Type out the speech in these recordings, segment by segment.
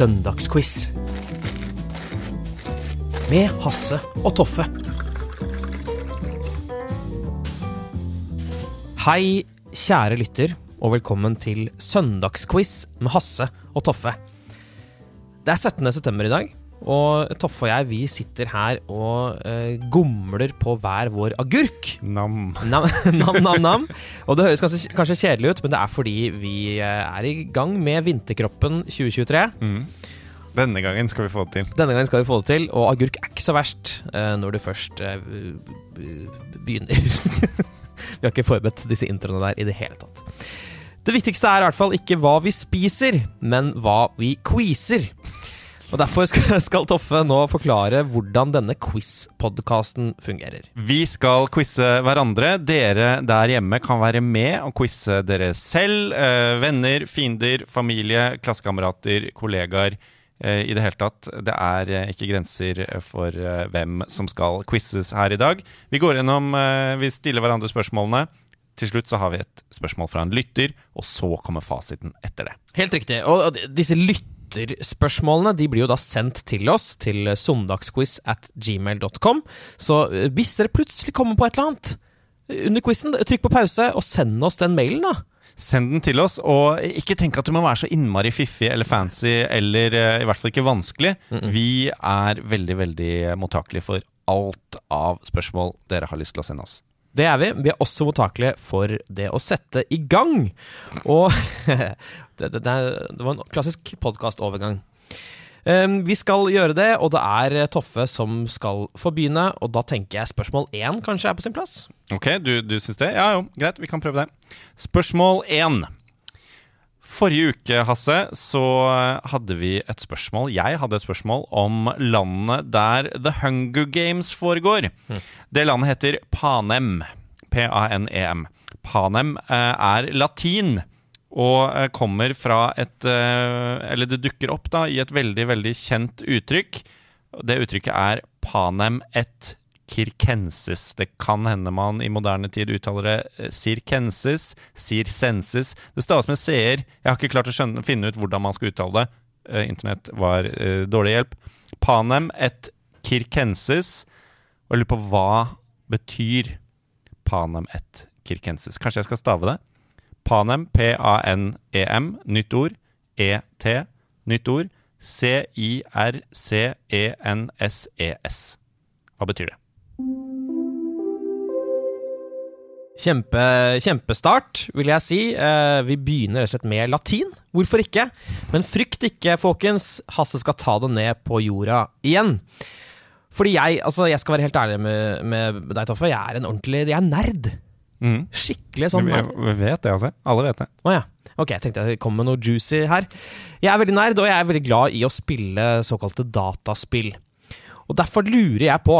Søndagsquiz. Med Hasse og Toffe. Hei, kjære lytter, og velkommen til Søndagsquiz med Hasse og Toffe. Det er 17. september i dag, og Toffe og jeg vi sitter her og uh, gomler på hver vår agurk. Nam. Nam, nam, nam, nam. Og det høres kanskje, kanskje kjedelig ut, men det er fordi vi eh, er i gang med Vinterkroppen 2023. Denne gangen skal vi få det til. Denne gangen skal vi få det til, og agurk er ikke så verst uh, når du først uh, begynner. vi har ikke forberedt disse introene der i det hele tatt. Det viktigste er i hvert fall ikke hva vi spiser, men hva vi quizer. Og Derfor skal, Toffe nå forklare hvordan denne quiz-podkasten fungerer. Vi skal quize hverandre. Dere der hjemme kan være med og quize dere selv. Eh, venner, fiender, familie, klassekamerater, kollegaer. Eh, I det hele tatt. Det er eh, ikke grenser for hvem som skal quizes her i dag. Vi går gjennom Vi stiller hverandre spørsmålene. Til slutt så har vi et spørsmål fra en lytter, og så kommer fasiten etter det. Helt riktig. Og og disse lytterspørsmålene de blir jo da sendt til oss til søndagsquiz at gmail.com. Så eh, hvis dere plutselig kommer på et eller annet under quizen, trykk på pause og send oss den mailen, da. Send den til oss, og ikke tenk at du må være så innmari fiffig eller fancy, eller eh, i hvert fall ikke vanskelig. Vi er veldig, veldig mottakelige for alt av spørsmål dere har lyst til å sende oss. Det er vi. Vi er også mottakelige for det å sette i gang. Og det, det, det var en klassisk podkastovergang. Vi skal gjøre det, og det er eh, Toffe som skal få begynne. Og da tenker jeg spørsmål én kanskje er på sin plass. Ok, du, du syns det? Ja jo, greit, vi kan prøve det. Spørsmål én. Forrige uke, Hasse, så hadde vi et spørsmål Jeg hadde et spørsmål om landet der The Hunger Games foregår. Det landet heter Panem. P-a-n-e-m. Panem eh, er latin og eh, kommer fra et eh, Eller det dukker opp da i et veldig, veldig kjent uttrykk. Det uttrykket er panem et kirkensis. Det kan hende man i moderne tid uttaler det Sirkensis, Sirsensis. Det staves med c-er. Jeg har ikke klart å skjønne, finne ut hvordan man skal uttale det. Eh, Internett var eh, dårlig hjelp. Panem et kirkensis. Og jeg lurer på hva betyr panem et kirkensis. Kanskje jeg skal stave det? Panem, P-A-N-E-M, nytt ord. E-T, nytt ord. C-I-R-C-E-N-S-E-S. Hva betyr det? Kjempe, kjempestart, vil jeg si. Eh, vi begynner rett og slett med latin. Hvorfor ikke? Men frykt ikke, folkens. Hasse skal ta det ned på jorda igjen. Fordi jeg, altså, jeg skal være helt ærlig med, med deg, Toffe. Jeg er en ordentlig Jeg er nerd. Mm. Skikkelig sånn nerd. vi vet det, altså. Alle vet det. Å ja. Ok, jeg tenkte jeg kom med noe juicy her. Jeg er veldig nerd, og jeg er veldig glad i å spille såkalte dataspill. Og derfor lurer jeg på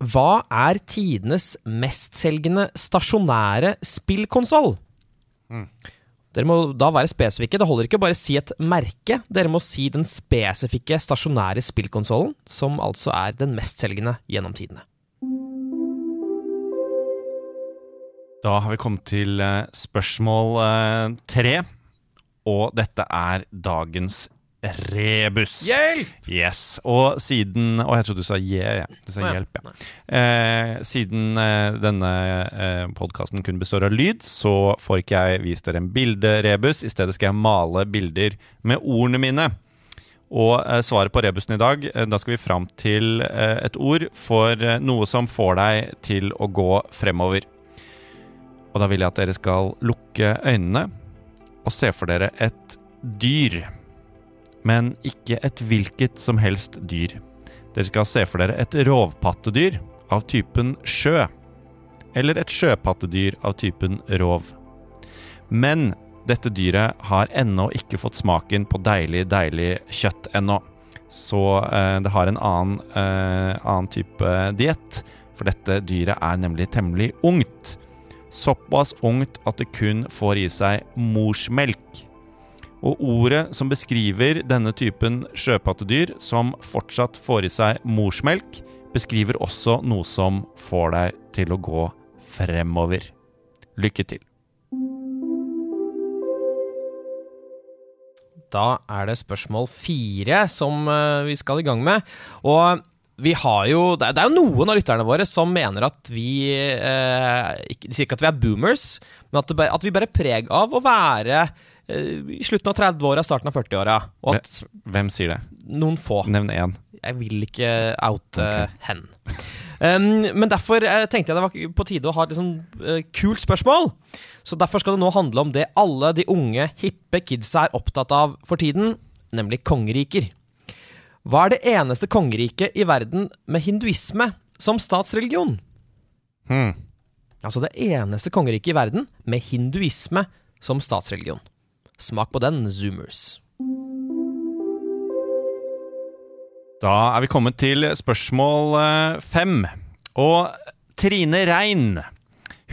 Hva er tidenes mestselgende stasjonære spillkonsoll? Dere må da være spesifikke. Det holder ikke å bare si et merke. Dere må si den spesifikke stasjonære spillkonsollen, som altså er den mestselgende gjennom tidene. Da har vi kommet til eh, spørsmål eh, tre. Og dette er dagens rebus. Hjelp! Yes. Og siden Å, jeg trodde du sa yeah. yeah. Du sa hjelp, ja. Eh, siden eh, denne eh, podkasten kun består av lyd, så får ikke jeg vist dere en bilderebus. I stedet skal jeg male bilder med ordene mine. Og eh, svaret på rebusen i dag, eh, da skal vi fram til eh, et ord for eh, noe som får deg til å gå fremover. Og da vil jeg at dere skal lukke øynene og se for dere et dyr. Men ikke et hvilket som helst dyr. Dere skal se for dere et rovpattedyr av typen sjø. eller et sjøpattedyr av typen rov. Men dette dyret har ennå ikke fått smaken på deilig, deilig kjøtt ennå. Så eh, det har en annen, eh, annen type diett, for dette dyret er nemlig temmelig ungt. Såpass ungt at det kun får i seg morsmelk. Og ordet som beskriver denne typen sjøpattedyr, som fortsatt får i seg morsmelk, beskriver også noe som får deg til å gå fremover. Lykke til. Da er det spørsmål fire som eh, vi skal i gang med. Og vi har jo Det er, jo noen av lytterne våre som mener at vi eh, De sier ikke at vi er boomers, men at, bare- at vi bærer preg av å være i slutten av 30-åra, starten av 40-åra. Hvem sier det? noen få Nevn én. Jeg vil ikke oute hen. Um, men derfor uh, tenkte jeg det var på tide å ha et liksom, uh, kult spørsmål. Så derfor skal det nå handle om det alle de unge, hippe kidsa er opptatt av for tiden, nemlig kongeriker. Hva er det eneste kongeriket i verden med hinduisme som statsreligion? Hmm. Altså det eneste kongeriket i verden med hinduisme som statsreligion. Smak på den, zoomers. Da er vi kommet til spørsmål eh, fem. Og Trine Rein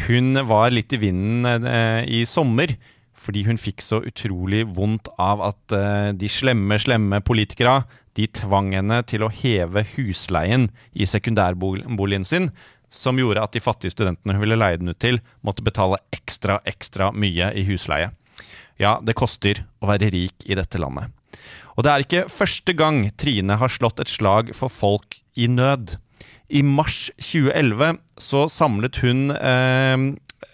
hun var litt i vinden eh, i sommer fordi hun fikk så utrolig vondt av at eh, de slemme, slemme politikere de tvang henne til å heve husleien i sekundærboligen sin, som gjorde at de fattige studentene hun ville leie den ut til, måtte betale ekstra, ekstra mye i husleie. Ja, det koster å være rik i dette landet. Og det er ikke første gang Trine har slått et slag for folk i nød. I mars 2011 så samlet hun eh,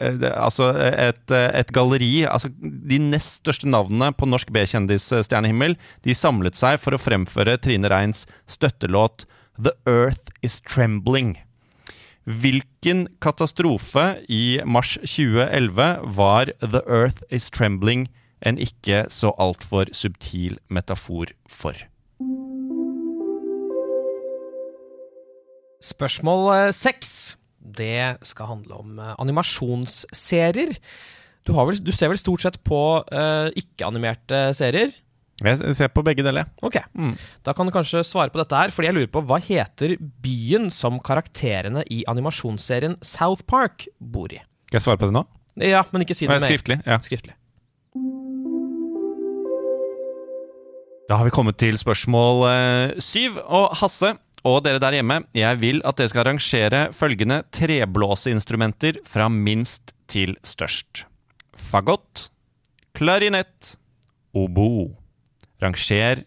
eh, altså et, eh, et galleri altså De nest største navnene på norsk B-kjendisstjernehimmel De samlet seg for å fremføre Trine Reins støttelåt The Earth Is Trembling. Hvilken katastrofe i mars 2011 var The Earth Is Trembling en ikke så altfor subtil metafor for? Spørsmål eh, seks. Det skal handle om eh, animasjonsserier. Du, vel, du ser vel stort sett på uh, ikke-animerte serier? Jeg ser på begge deler. Ok, Da kan du kanskje svare på dette her, fordi jeg lurer på hva heter byen som karakterene i animasjonsserien South Park bor i? Skal jeg svare på det nå? Ja, men ikke si det mer. skriftlig. Ja. Skriftlig. Da har vi kommet til spørsmål eh, syv. Og Hasse og dere der hjemme, jeg vil at dere skal arrangere følgende treblåseinstrumenter fra minst til størst. Fagott, klarinett, obo. Ranger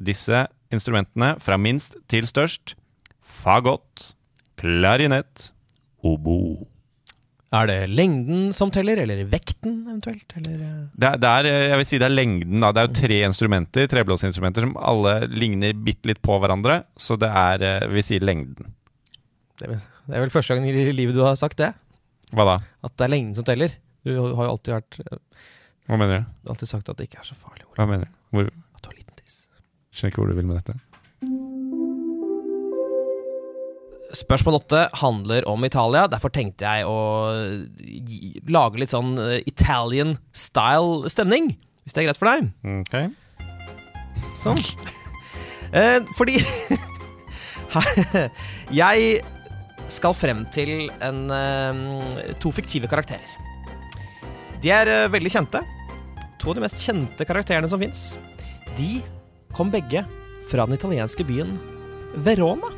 disse instrumentene fra minst til størst. Fagott, klarinett, obo. Er det lengden som teller, eller vekten eventuelt? Eller, eh? Det er, det er, jeg vil si det er lengden. Da. Det er jo tre instrumenter, treblåsinstrumenter som alle ligner bitte litt på hverandre. Så det er Vi jeg vil si lengden. det, er vel, det er vel første gang i livet du har sagt det? Hva da? At det er lengden som teller? Du har jo alltid, vært, Hva mener du? har alltid sagt at det ikke er så farlig. Hva mener du? Hvor, At du har liten tiss. Skjønner ikke hvor du vil med dette. Spørsmål åtte handler om Italia. Derfor tenkte jeg å gi- lage litt sånn eh, Italian style stemning. Hvis det er greit for deg. Ok. Sånn. Eh, fordi Jeg skal frem til en, eh, to fiktive karakterer. De er eh, veldig kjente. To av de mest kjente karakterene som fins. De kom begge fra den italienske byen Verona.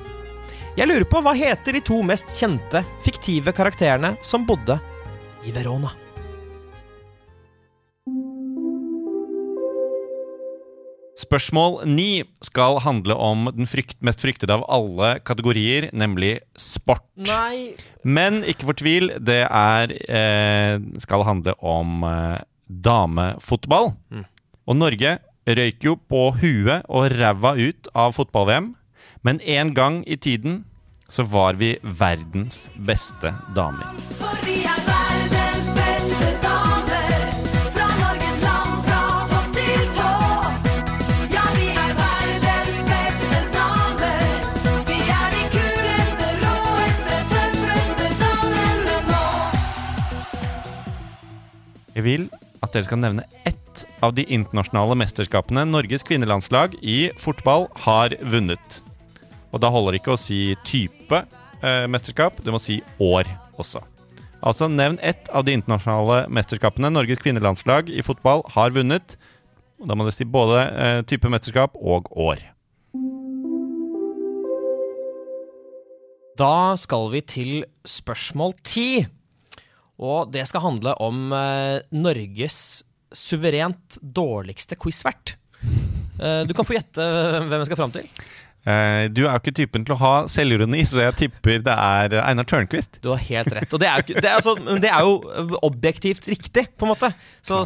Jeg lurer på hva heter de to mest kjente fiktive karakterene som bodde i Verona? Spørsmål ni skal handle om den frykt, mest fryktede av alle kategorier, nemlig sport. Nei Men ikke fortvil, det er eh, skal handle om eh, damefotball. Og Norge røyk jo på huet og ræva ut av fotball-VM. Men en gang i tiden så var vi verdens beste damer. For vi er verdens beste damer. Fra Norges land, fra topp til tå. Ja, vi er verdens beste damer. Vi er de kuleste, råeste, tøffeste damene nå. Jeg vil at dere skal nevne ett av de internasjonale mesterskapene Norges kvinnelandslag i fotball har vunnet. Og da holder det ikke å si type eh, mesterskap, du må si år også. Altså nevn ett av de internasjonale mesterskapene Norges kvinnelandslag i fotball har vunnet. Og Da må du si både eh, type mesterskap og år. Da skal vi til spørsmål ti. Og det skal handle om eh, Norges suverent dårligste quizvert. Eh, du kan få gjette hvem jeg skal fram til. Eh, du er jo ikke typen til å ha selvironi, så jeg tipper det er Einar Tørnquist. Du har helt rett. Og det er jo, det er altså, det er jo objektivt riktig, på en måte. Så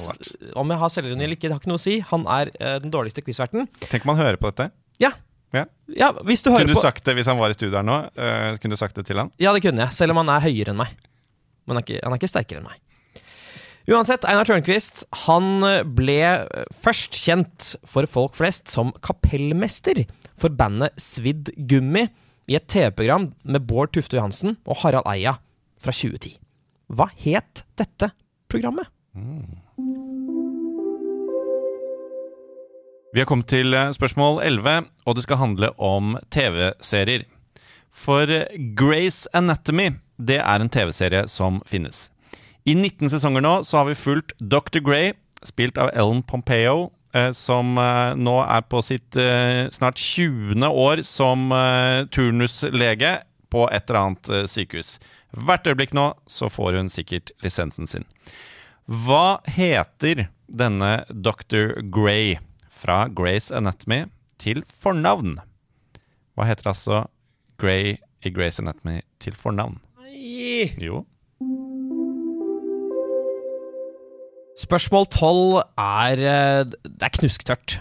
om jeg har selvironi eller ikke, det har ikke noe å si. Han er eh, den dårligste quizverten. Tenk om han hører på dette. Ja. Ja. ja, hvis du hører Kunne du sagt det hvis han var i studio her nå? Uh, kunne du sagt det til han? Ja, det kunne jeg, selv om han er høyere enn meg. Men han er ikke, han er ikke sterkere enn meg. Uansett, Einar Tørnquist han ble først kjent for folk flest som kapellmester for bandet Svidd Gummi i et TV-program med Bård Tufte Johansen og Harald Eia fra 2010. Hva het dette programmet? Vi har kommet til eh, spørsmål 11, og det skal handle om TV-serier. For eh, Grace Anatomy, det er en TV-serie som finnes. I 19 sesonger nå så har vi fulgt Dr. Grey, spilt av Ellen Pompeo, eh, som eh, nå er på sitt eh, snart 20. år som turnuslege på et eller annet eh, sykehus. Hvert øyeblikk nå så får hun sikkert lisensen sin. Hva heter denne Dr. Grey fra Grace Anatomy til fornavn? Hva heter altså Grey i Grace Anatomy til fornavn? Nei. Jo. Spørsmål 12 er eh, Det er knusktørt.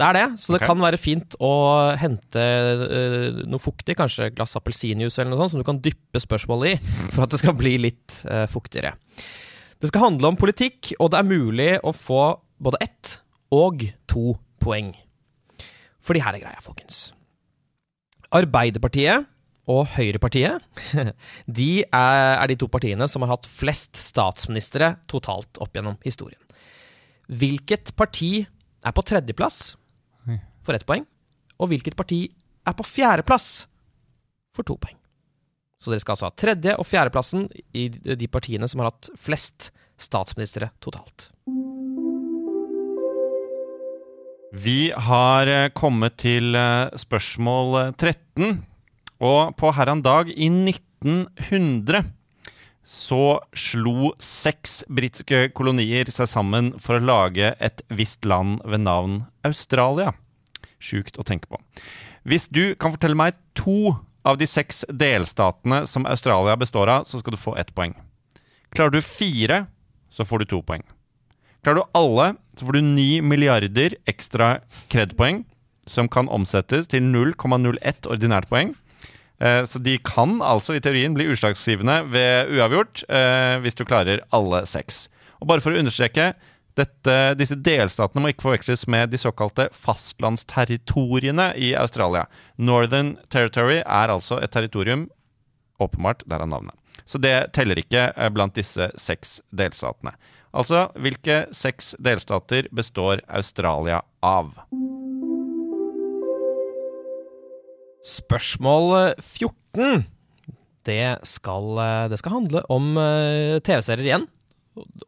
Det er det, så det okay. kan være fint å hente uh, noe fuktig, kanskje et glass appelsinjuice eller noe sånt, som du kan dyppe spørsmålet i, for at det skal bli litt uh, fuktigere. Det skal handle om politikk, og det er mulig å få både ett og to poeng. Fordi her er greia, folkens. Arbeiderpartiet og Høyrepartiet de er, er de to partiene som har hatt flest statsministre totalt opp gjennom historien. Hvilket parti er på tredjeplass for ett poeng, og hvilket parti er på fjerdeplass for to poeng? Så dere skal altså ha tredje- og fjerdeplassen i de partiene som har hatt flest statsministre totalt. Vi har eh, kommet til eh, spørsmål eh, 13. Og på herran dag i 1900 så slo seks britiske kolonier seg sammen for å lage et visst land ved navn Australia. Sjukt å tenke på. Hvis du kan fortelle meg to av de seks delstatene som Australia består av, så skal du få ett poeng. Klarer du fire, så får du to poeng. Klarer du alle, så får du 9 milliarder ekstra kredpoeng, som kan omsettes til 0,01 ordinært poeng. Eh, Så de kan altså i teorien bli utslagsgivende ved uavgjort eh, hvis du klarer alle seks. Og bare for å understreke, dette, disse delstatene må ikke forveksles med de såkalte fastlandsterritoriene i Australia. Northern Territory er altså et territorium, åpenbart, derav navnet. Så det teller ikke eh, blant disse seks delstatene. Altså, hvilke seks delstater består Australia av? Spørsmål 14. Det skal, eh, det skal handle om eh, TV-serier igjen.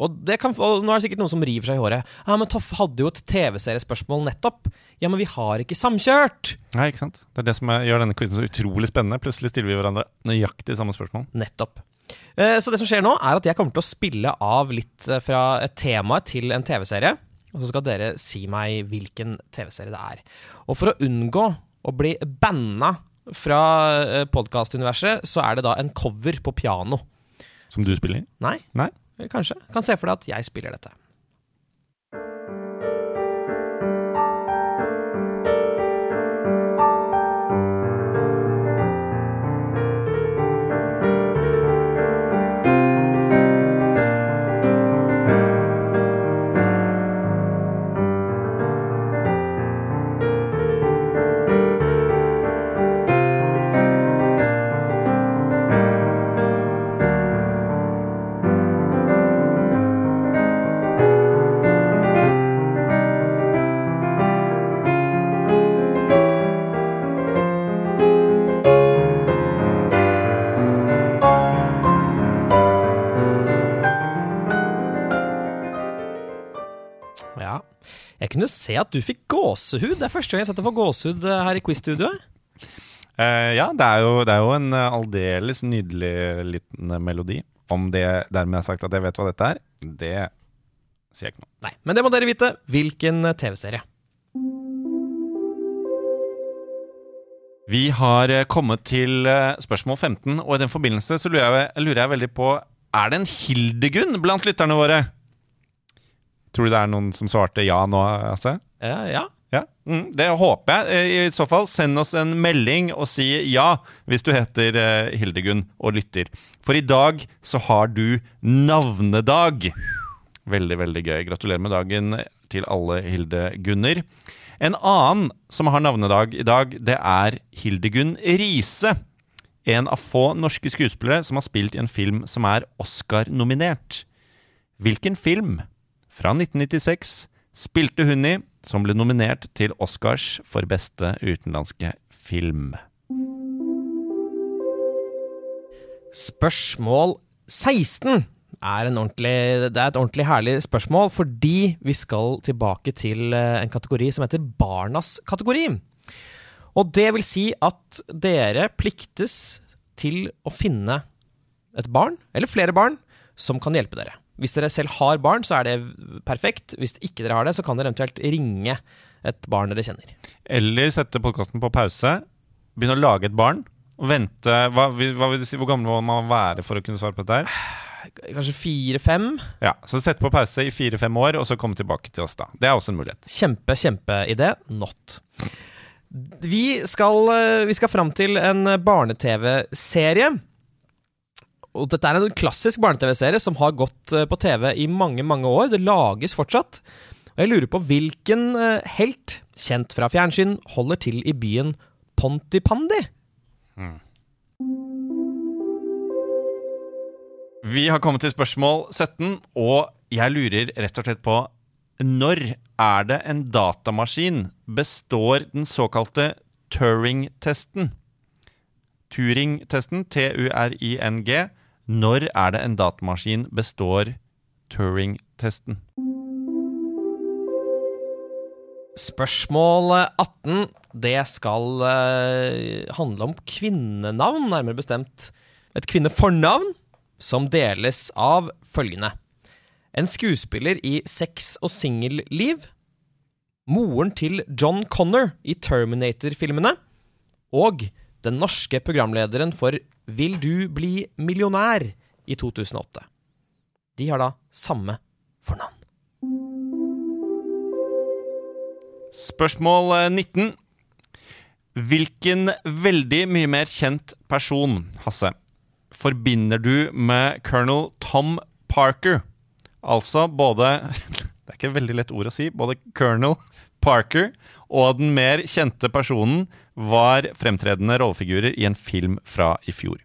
Og, det kan, og nå er det sikkert noen som river seg i håret. Ja, men Toff hadde jo et TV-seriespørsmål nettopp. Ja, men vi har ikke samkjørt! Nei, ikke sant? Det er det som er, gjør denne quizen så utrolig spennende. Plutselig stiller vi hverandre nøyaktig samme spørsmål. Nettopp. Eh, Så det som skjer nå, er at jeg kommer til å spille av litt eh, fra et tema til en TV-serie. Og så skal dere si meg hvilken TV-serie det er. Og for å unngå å bli banna fra podkastuniverset, så er det da en cover på piano. Som du spiller? Nei, Nei? kanskje. Kan se for deg at jeg spiller dette. Se at du fikk gåsehud. Det er første gang jeg setter for gåsehud eh, her i quiz-studioet. Uh, ja, det er, jo, det er jo en eh, aldeles nydelig liten eh, melodi. Om det dermed er sagt at jeg vet hva dette er, det sier jeg ikke noe. Nei, men det må dere vite. Hvilken TV-serie? Vi har kommet til spørsmål 15, og i den forbindelse så lurer jeg, lurer jeg veldig på Er det en Hildegunn blant lytterne våre? Tror du det er noen som svarte ja nå, Asse? Ja, ja. Ja, mm, Det håper jeg. Eh, I så fall, send oss en melding og si ja hvis du heter eh, Hildegunn og lytter. For i dag så har du navnedag. Veldig, veldig gøy. Gratulerer med dagen til alle Hildegunner. En annen som har navnedag i dag, det er Hildegunn Riise. En av få norske skuespillere som har spilt i en film som er Oscar-nominert. Hvilken film fra 1996 spilte hun i som ble nominert til Oscars for beste utenlandske film? Spørsmål 16 er, en ordentlig, det er et ordentlig herlig spørsmål, fordi vi skal tilbake til eh, en kategori som heter Barnas kategori. Og det vil si at dere pliktes til å finne et barn, eller flere barn, som kan hjelpe dere. Hvis dere selv har barn, så er det perfekt. Hvis ikke dere har det, så kan dere eventuelt ringe et barn dere kjenner. Eller sette podkasten på pause, begynne å lage et barn, og vente hva, hva vil du si, Hvor gammel må man være for å kunne svare på dette her? Kanskje fire-fem. Ja, Så sette på pause i fire-fem år, og så komme tilbake til oss da. Det er også en mulighet. Kjempe, kjempeidé. Not. Vi skal, eh, vi skal fram til en barne-TV-serie. Og dette er en klassisk barne-TV-serie som har gått eh, på TV i mange, mange år. Det lages fortsatt. Og jeg lurer på hvilken eh, helt, kjent fra fjernsyn, holder til i byen Pontypandy? Vi har kommet til spørsmål 17, og jeg lurer rett og slett på Når er det en datamaskin består den såkalte Turing-testen? Turing-testen, T-U-R-I-N-G. Når er det en datamaskin består Turing-testen? Spørsmål 18. Det skal eh, handle om kvinnenavn, nærmere bestemt et kvinnefornavn, som deles av følgende. En skuespiller i sex- og singelliv. Moren til John Connor i Terminator-filmene. Og den norske programlederen for Vil du bli millionær i 2008. De har da samme fornavn. Spørsmål eh, 19. Hvilken veldig mye mer kjent person, Hasse, forbinder du med colonel Tom Parker? Altså både Det er ikke et veldig lett ord å si. Både colonel Parker og den mer kjente personen var fremtredende rollefigurer i en film fra i fjor.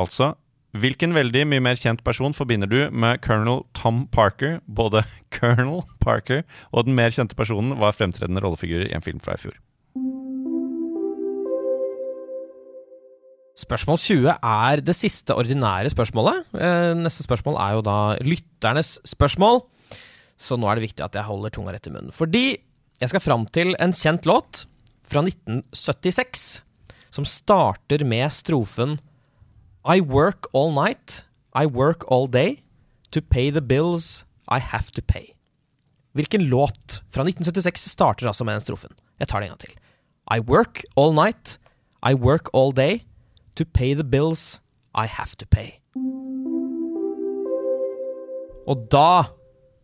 Altså Hvilken veldig mye mer kjent person forbinder du med colonel Tom Parker? Både colonel Parker og den mer kjente personen var fremtredende rollefigurer i en film fra i fjor. Spørsmål 20 er det siste ordinære spørsmålet. Eh, neste spørsmål er jo da lytternes spørsmål. Så nå er det viktig at jeg holder tunga rett i munnen. Fordi jeg skal fram til en kjent låt fra 1976 som starter med strofen I work all night, I work all day, to pay the bills I have to pay. Hvilken låt fra 1976 starter altså med den strofen? Jeg tar det en gang til. I work all night, I work all day, to pay the bills I have to pay. Og da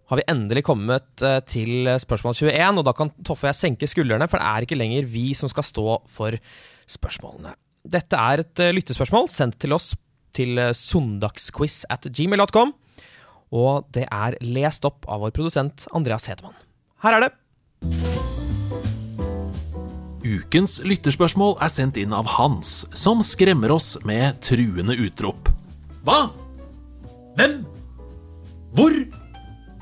har vi endelig kommet eh, til spørsmål 21, og da kan Toffe og jeg senke skuldrene, for det er ikke lenger vi som skal stå for spørsmålene. Dette er et eh, lyttespørsmål sendt til oss til eh, søndagsquiz at gmail.com, og det er lest opp av vår produsent Andreas Hedemann. Her er det. Ukens lytterspørsmål er sendt inn av Hans, som skremmer oss med truende utrop. Hva? Hvem? Hvor?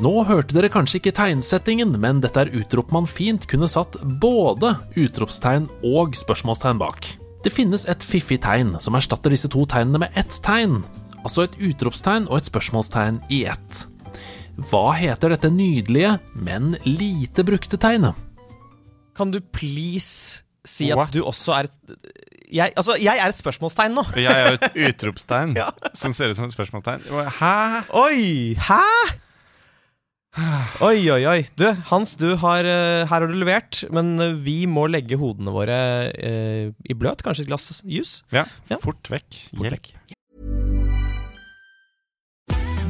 Nå hørte dere kanskje ikke tegnsettingen, men dette er utrop man fint kunne satt både utropstegn og spørsmålstegn bak. Det finnes et fiffig tegn som erstatter disse to tegnene med ett tegn, altså et utropstegn og et spørsmålstegn i ett. Hva heter dette nydelige, men lite brukte tegnet? Kan du please si at What? du også er et jeg, altså, jeg er et spørsmålstegn nå. Jeg er et utropstegn Ja. som ser ut som et spørsmålstegn. Hæ? Oi! Hæ? Oi, oi, oi. Du, Hans, du har, eh, her har du levert, men eh, vi må legge hodene våre eh, i bløt. Kanskje et glass juice? Ja, Ja. fort vekk. Fort vekk.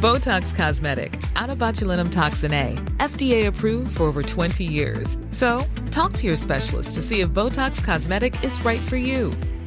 Botox Cosmetic, out of botulinum toxin A, FDA approved for over 20 years. So, talk to your specialist to see if Botox Cosmetic is right for you.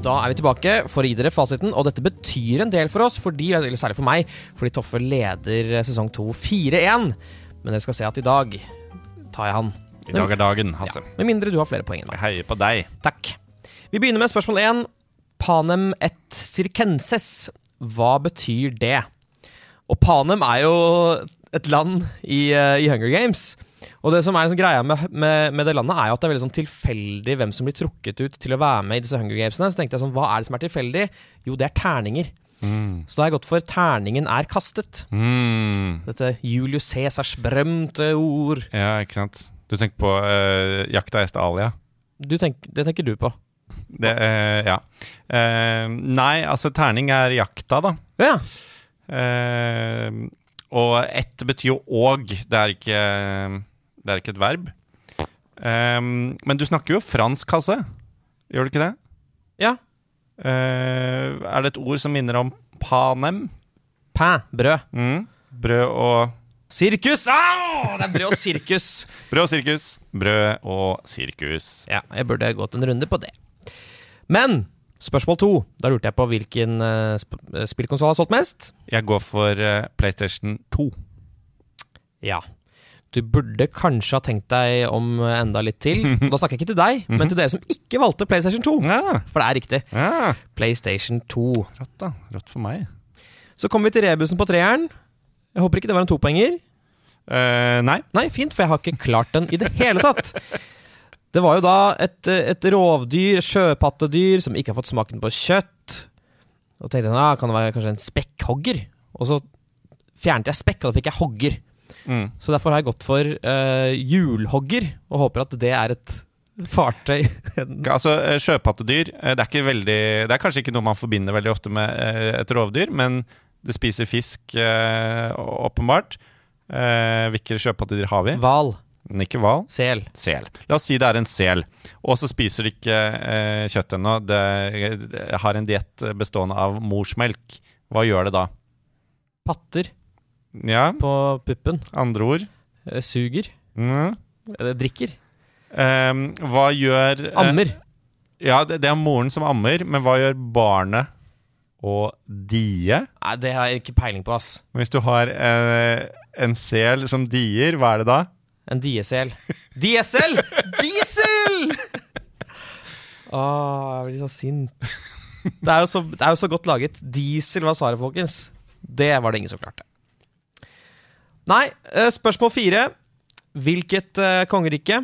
Da er vi tilbake for å gi dere fasiten, og dette betyr en del for oss, fordi, eller særlig for meg, fordi Toffe leder sesong 2 4-1. Men dere skal se at i dag tar jeg han. I dag er dagen, Hasse. Med mindre du har flere poeng enn meg. Jeg heier på deg. Takk. Vi begynner med spørsmål 1. Panem et sirkenses. Hva betyr det? Og Panem er jo et land i, eh, i Hunger Games. Og det som er liksom greia med, med, med det landet, er jo at det er veldig sånn tilfeldig hvem som blir trukket ut til å være med i disse Hunger Gamesene. Så tenkte jeg sånn, hva er det som er tilfeldig? Jo, det er terninger. Så da har jeg gått for 'terningen er kastet'. Mm. Dette Julius Cæsars berømte ord. Ja, ikke sant. Du tenker på uh, jakta est Alia? Tenk, det tenker du på. Det, uh, ja. Uh, nei, altså terning er jakta, da. Ja. Uh, og ett betyr jo òg. Det, er ikke- det er ikke et verb. Um, men du snakker jo fransk, Hasse. Gjør du ikke det? ja. Uh, er det et ord som minner om panem? Pain. Brød. Mm. Brød og Sirkus! Au! Det er brød og sirkus. Brød og sirkus. Brød og sirkus. Ja, jeg burde gått en runde på det. Men spørsmål to. Da lurte jeg på hvilken uh, sp spillkonsoll har solgt mest. Jeg går for uh, PlayStation 2. Ja. Du burde kanskje ha tenkt deg om enda litt til. Da snakker jeg ikke til deg, men til dere som ikke valgte PlayStation 2. Ja, For det er riktig. ja. PlayStation 2. Rått, da. Rått for meg. Så kommer vi til rebusen på treeren. Jeg håper ikke det var en topoenger. Uh, nei. Nei, fint, for jeg har ikke klart den i det hele tatt. Det var jo da et, et rovdyr, sjøpattedyr, som ikke har fått smaken på kjøtt. Og tenkte jeg, ah, kan det være kanskje en spekkhogger? Og så fjernet jeg spekk, og da fikk jeg hogger. Mm. Så derfor har jeg gått for hjulhogger, og håper at det er et fartøy. Altså, eh, sjøpattedyr eh, det er, ikke veldig, det er kanskje ikke noe man forbinder veldig ofte med et rovdyr, men det spiser fisk, uh, åpenbart. Uh, hvilke sjøpattedyr har vi? Hval. Men ikke hval. Sel. Sel. La oss si det er en sel, og så spiser det ikke eh, kjøtt ennå. Det, det har en diett bestående av morsmelk. Hva gjør det da? Patter Ja, på puppen. andre ord? Eh, Suger. Mm. Eh, Drikker. Eh, hva gjør eh, Ammer. Ja, det, det er moren som ammer, men hva gjør barnet og die? Nei, det har jeg ikke peiling på, ass. Hvis du har eh, en sel som dier, hva er det da? En diesel. Diesel! Diesel! Åh, jeg blir så sint. Det er jo så, det er jo så godt laget. Diesel var svaret, folkens. Det var det ingen som klarte. Nei, eh, spørsmål fire. Hvilket eh, kongerike?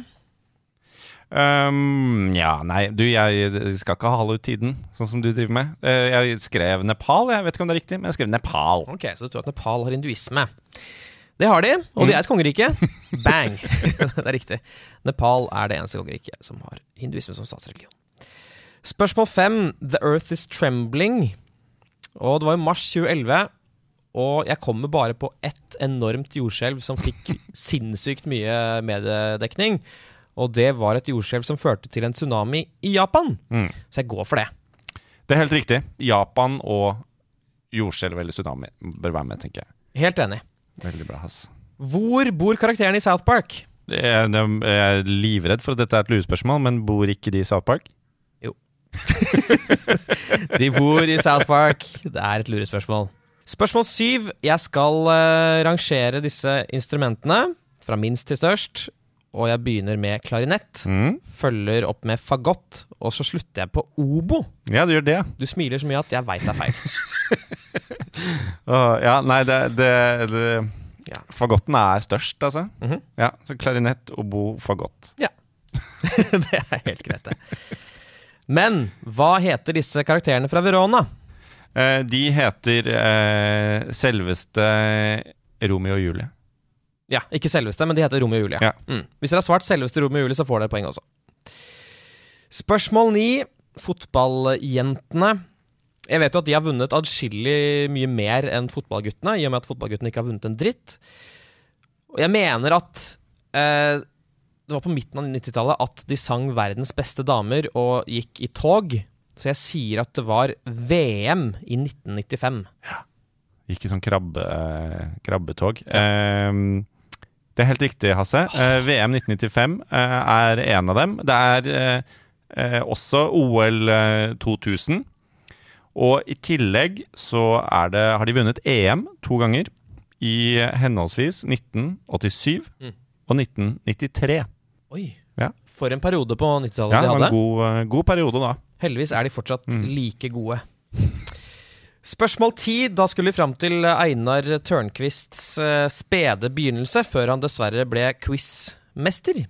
Um, ja, nei, du, jeg skal ikke hale ut tiden, sånn som du driver med. Eh, jeg skrev Nepal, jeg vet ikke om det er riktig, men jeg skrev Nepal. Ok, Så du tror at Nepal har hinduisme? Det har de, og de er et kongerike. Bang! det er riktig. Nepal er det eneste kongeriket som har hinduisme som statsreligion. Spørsmål fem. The Earth is Trembling. Og det var jo mars 2011. Og jeg kommer bare på ett enormt jordskjelv som fikk sinnssykt mye mediedekning. Og det var et jordskjelv som førte til en tsunami i Japan. Mm. Så jeg går for det. Det er helt riktig. Japan og jordskjelv eller tsunami bør være med, tenker jeg. Helt enig. Veldig bra, Hass. Hvor bor karakteren i South Park? Jeg er livredd for at dette er et lurespørsmål, men bor ikke de i South Park? Jo. De bor i South Park. Det er et lurespørsmål. Spørsmål syv. Jeg skal uh, rangere disse instrumentene fra minst til størst. og jeg begynner med klarinett. Mm. Følger opp med fagott, og så slutter jeg på obo. Ja, du gjør det. Du smiler så mye at jeg veit det er feil. Åh, ja, nei, det, det, det Ja. Fagotten er størst, altså. Mhm. Ja, så Klarinett, obo, fagott. Ja. det er helt greit, det. Men hva heter disse karakterene fra Verona? Eh, de heter eh, selveste Romeo og Julie. Ja, ikke selveste, men de heter Romeo og Julie. Ja. Mm. Hvis dere har svart selveste Romeo og Julie, så får dere poeng også. Spørsmål ni. Fotballjentene. Jeg vet jo at de har vunnet adskillig mye mer enn fotballguttene, i og med at fotballguttene ikke har vunnet en dritt. Og jeg mener at eh, det var på midten av 90-tallet at de sang 'Verdens beste damer' og gikk i tog. Så jeg sier at det var VM i 1995. Gikk i sånn krabbe, eh, krabbetog. Eh, det er helt riktig, Hasse. Eh, VM 1995 eh, er en av dem. Det er eh, eh, også OL eh, 2000. Og i tillegg så er det, har de vunnet EM to ganger. I henholdsvis 1987 Mm. og 1993. Oi. Ja. For en periode på 90-tallet Ja, de hadde. Ja, en god, god periode da. Heldigvis er de fortsatt Mm. like gode. Spørsmål ti. Da skulle vi fram til Einar Tørnquists eh, spede begynnelse, før han dessverre ble quizmester.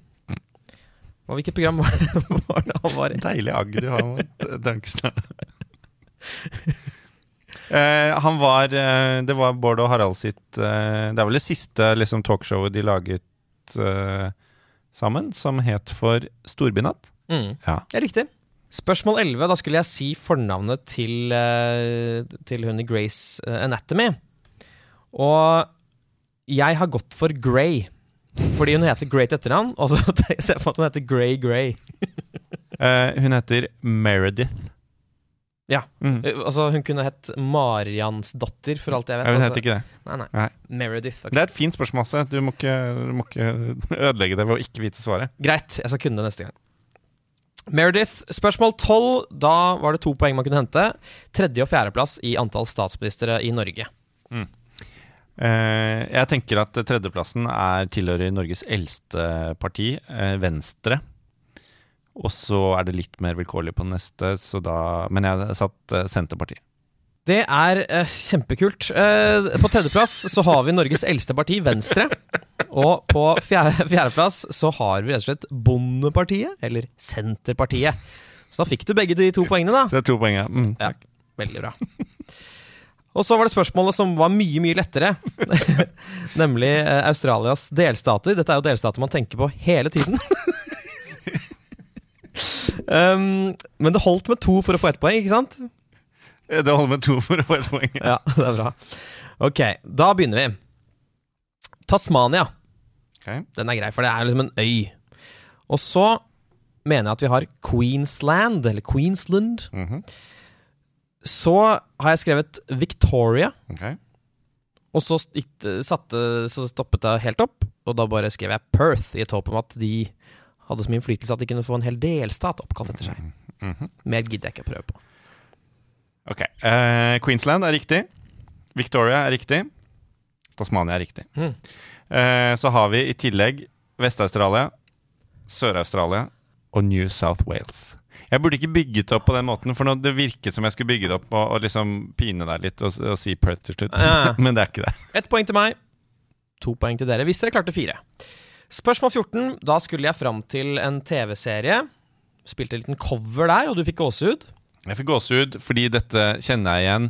Hvilket program var det, han var i? Deilig agg du har mot Dønkestad. Uh, han var uh, Det var Bård og Harald sitt uh, Det er vel det siste liksom, talkshowet de laget eh, sammen, som het for Storbynatt. Mm. Ja. Ja, riktig. Spørsmål 11. Da skulle jeg si fornavnet til, eh, til hun i Grace eh, Anatomy. Og jeg har gått for Grey. Fordi hun heter Grey til etternavn, og så ser jeg for meg at hun heter Grey Grey. uh, hun heter Meredith. Ja. Mm. Altså, hun kunne hett Mariansdatter, for alt jeg vet. Ja, hun altså. heter ikke det. Nei, nei. Nei. Meredith. Okay. Det er et fint spørsmål, også. Du må ikke, du må ikke ødelegge det ved å ikke vite svaret. Greit, jeg skal kunne det neste gang. Meredith, spørsmål 12. Da var det to poeng man kunne hente. Tredje- og fjerdeplass i antall statsministre i Norge. Eh, jeg tenker at tredjeplassen er tilhører Norges eldste parti, eh, Venstre. Og så er det litt mer vilkårlig på den neste, så da Men jeg satt eh, Senterpartiet. Det er kjempekult. Eh, på tredjeplass så har vi Norges eldste parti, Venstre. Og på fjerde, fjerdeplass så har vi rett og slett Bondepartiet, eller Senterpartiet. Så da fikk du begge de to poengene, da. Det er to poeng, ja. Mm, Ja, veldig bra. Og så var det spørsmålet som var mye, mye lettere. Nemlig eh, Australias delstater. Dette er jo delstater man tenker på hele tiden. um, men det holdt med to for å få ett poeng, ikke sant? Eh, Det holder med to for å få et poeng. Ja, det er bra. Ok, da begynner vi. Tasmania. Ok. Den er grei, for det er liksom en øy. Og så mener jeg at vi har Queensland, eller Queensland. Mhm. Så har jeg skrevet Victoria. Okay. Og så, satte, så stoppet det helt opp, og da bare skrev jeg Perth, i et håp om at de hadde så mye innflytelse at de kunne få en hel delstat oppkalt etter seg. Mhm. Mer gidder jeg ikke å prøve på. Ok. Uh, Queensland er riktig. Victoria er riktig. Tasmania er riktig. Mhm. Eh, så har vi i tillegg Vest-Australia, Sør-Australia og New South Wales. Jeg burde ikke bygget opp på den måten, for det virket som jeg skulle bygge det opp og, og liksom pine deg litt og, og si Perth til slutt. Ja. Men det er ikke det. Ett poeng til meg, to poeng til dere, hvis dere klarte fire. Spørsmål 14. Da skulle jeg fram til en TV-serie. Spilte en liten cover der, og du fikk gåsehud. Jeg fikk gåsehud fordi dette kjenner jeg igjen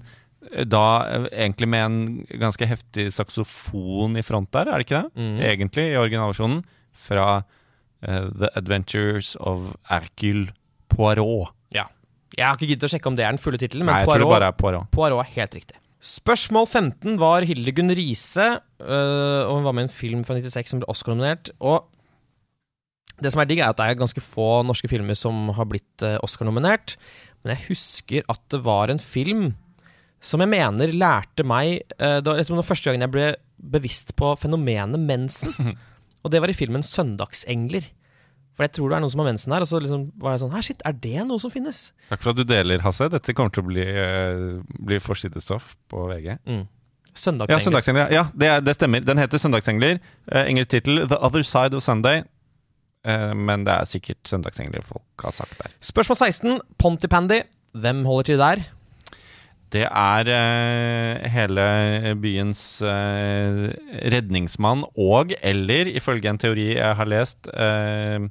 da eh, egentlig med en ganske heftig saksofon i front der, er det ikke det? Mm. Egentlig, i originalversjonen. Fra uh, The Adventures of Hercule Poirot. Ja. Jeg har ikke giddet å sjekke om det er den fulle tittelen, men Nei, Poirot, er Poirot. Poirot er helt riktig. Spørsmål 15 var Hildegunn Riise, øh, og hun var med i en film fra 96 som ble Oscar-nominert. Og det som er digg, er at det er ganske få norske filmer som har blitt øh, Oscar-nominert. Men jeg husker at det var en film som jeg mener lærte meg uh, Det var liksom den første gangen jeg ble bevisst på fenomenet mensen. Og det var i filmen 'Søndagsengler'. For jeg tror det er noen som har mensen her. Og så liksom var jeg sånn Hæ, shit, er det noe som finnes? Takk for at du deler, Hasse. Dette kommer til å bli, uh, bli forsidestoff på VG. Mm. Ja, Søndagsengler. Søndagsengler. Ja, det, er- det stemmer. Den heter Søndagsengler. Uh, Engelsk tittel The Other Side of Sunday. Uh, men det er sikkert søndagsengler folk har sagt der. Spørsmål 16. Pontypandy. Hvem holder til der? Det er eh, hele byens eh, redningsmann og, eller ifølge en teori jeg har lest, eh,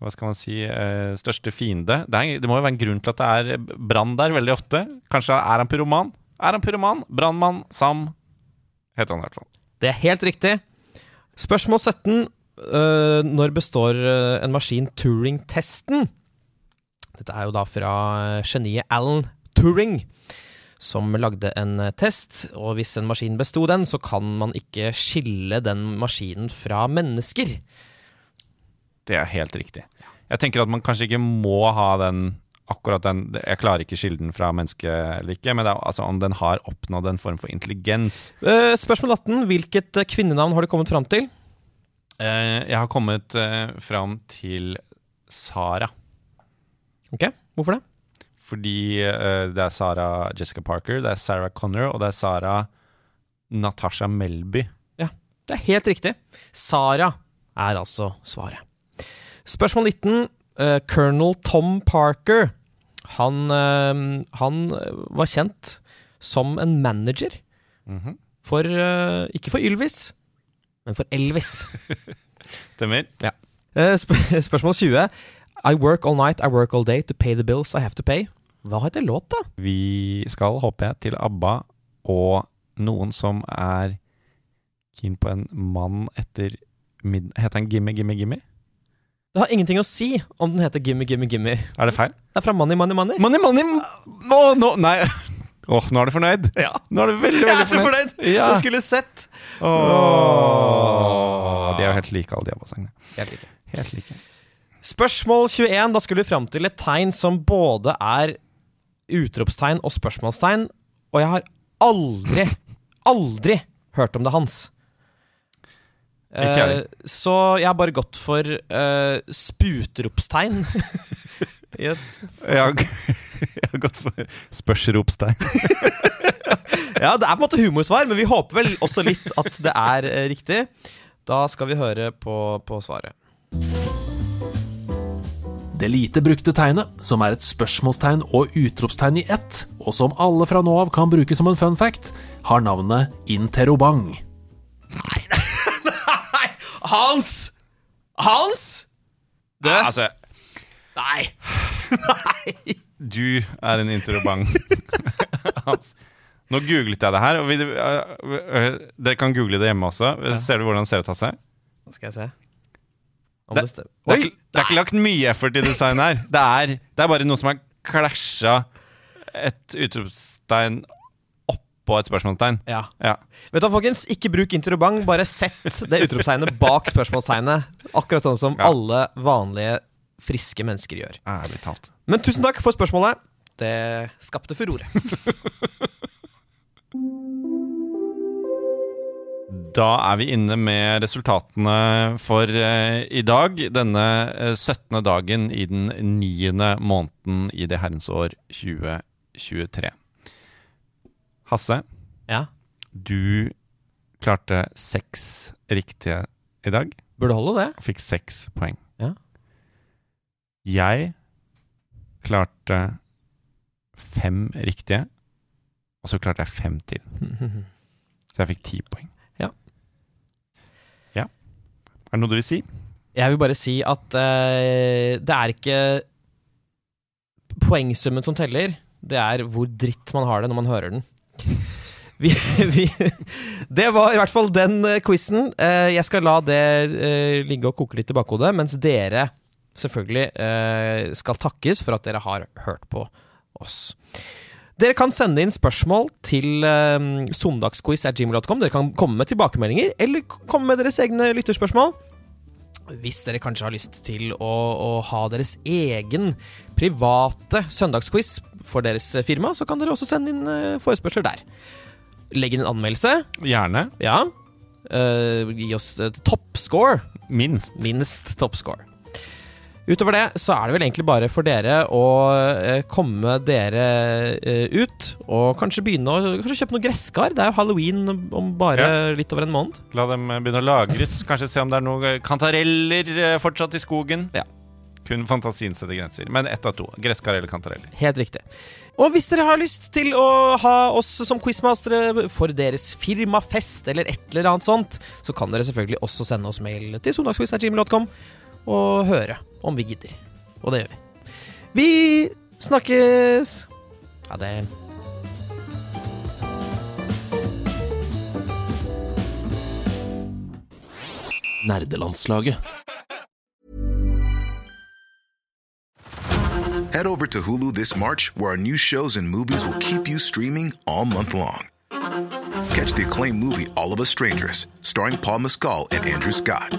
hva skal man si, eh, største fiende. Det, er, det må jo være en grunn til at det er brann der veldig ofte. Kanskje er han pyroman? Er han pyroman? Brannmann Sam heter han i hvert fall. Det er helt riktig. Spørsmål 17. Uh, når består øh, en maskin Turing-testen? Dette er jo da fra geniet Alan Turing, som lagde en øh, test. Og hvis en maskin besto den, så kan man ikke skille den maskinen fra mennesker. Det er helt riktig. Jeg tenker at man kanskje ikke må ha den akkurat den Jeg klarer ikke skille den fra menneske eller ikke, men er, altså om den har oppnådd en form for intelligens. Øh, spørsmål 18. Hvilket øh, kvinnenavn har du kommet fram til? Eh, jeg har kommet eh, fram til Sara. Ok, Hvorfor det? Fordi uh, det er Sara Jessica Parker, det er Sarah Connor, og det er Sara Natasha Melby. Ja, Det er helt riktig. Sara er altså svaret. Spørsmål 19. Uh, Colonel Tom Parker. Han, uh, han var kjent som en manager Mhm. for uh, Ikke for Ylvis, men for Elvis. Stemmer? Eh, sp spørsmål 20. I work all night, I work all day to pay the bills I have to pay. Hva heter låta? Vi skal, håper jeg, til ABBA og noen som er keen på en mann etter mid... Heter han Gimme, Gimme, Gimme? Det har ingenting å si om den heter Gimme, Gimme, Gimme. Er det feil? Det er fra Money, Money, Money. Money, money! Nå, nå, nei. Åh, nå er du fornøyd? Ja. Nå er du veldig, veldig fornøyd. Jeg er så fornøyd! Ja. Jeg skulle sett. Åh. De er jo helt like, alle de ABBA-sangene. Helt like. Helt like. Spørsmål 21. Da skulle vi fram til et tegn som både er utropstegn og spørsmålstegn. Og jeg har aldri, aldri hørt om det hans. Eh, så jeg har bare gått for uh, sputropstegn. Jeg har, jeg har gått for spørsropstegn. ja, det er på en måte humorsvar, men vi håper vel også litt at det er eh, riktig. Da skal vi høre på, på svaret. Det lite brukte tegnet, som er et spørsmålstegn og utropstegn i ett, og som alle fra nå av kan bruke som en fun fact, har navnet interrobang. Hans! Hans! Du? Altså, Nei! du er en interrobang. Hans. Nå googlet jeg det her. Og vi, uh, uh, uh, dere kan google det hjemme også. Ser du hvordan det ser ut, Hasse? Nå skal jeg se. Det- det. Det er, ikke, lagt mye effort i designet her. Det er, det er bare noe som har klasja et utropstegn oppå et spørsmålstegn. Ja. Ja. Vet du hva, folkens? Ikke bruk interrobang, bare sett det utropstegnet bak spørsmålstegnet. Akkurat sånn som Ja. alle vanlige, friske mennesker gjør. Ærlig talt. Men tusen takk for spørsmålet. Det skapte furore. Da er vi inne med resultatene for eh, i dag. Denne eh, 17. dagen i den niende måneden i det herrens år 2023. Hasse, Ja. du klarte seks riktige i dag. Burde holde det. fikk seks poeng. Ja. Jeg klarte fem riktige, og så klarte jeg fem til. Så jeg fikk ti poeng. Ja. Ja. Er det noe du vil si? Jeg vil bare si at uh, det er ikke poengsummen som teller. Det er hvor dritt man har det når man hører den. Vi, vi, det var i hvert fall den uh, quizen. Uh, jeg skal la det uh, ligge og koke litt i bakhodet, mens dere selvfølgelig eh, skal takkes for at dere har hørt på oss. Dere kan sende inn spørsmål til søndagsquiz at gmail.com. Dere kan komme med tilbakemeldinger, eller komme med deres egne lytterspørsmål. Hvis dere kanskje har lyst til å, å ha deres egen private søndagsquiz for deres firma, så kan dere også sende inn eh, forespørsler der. Legg inn en anmeldelse. Gjerne. Ja. Uh, gi oss uh, toppscore. Minst. Minst toppscore. Utover det så er det vel egentlig bare for dere å eh, komme dere eh, ut, og kanskje begynne å kanskje kjøpe noe gresskar. Det er jo halloween om bare litt over en måned. La dem eh, begynne å lagres. Kanskje se om det er noen kantareller fortsatt i skogen. Ja. Kun fantasien setter grenser. Men ett av to. Gresskar eller kantareller. Helt riktig. Og hvis dere har lyst til å ha oss som quizmastere for deres firmafest eller et eller annet sånt, så kan dere selvfølgelig også sende oss mail til søndagsquiz.gmail.com og høre om vi gidder. Og det gjør vi. Vi snakkes! Ha det. Nerdelandslaget. Head over to Hulu this March, where our new shows and movies will keep you streaming all month long. Catch the acclaimed movie All of Us Strangers, starring Paul Mescal and Andrew Scott.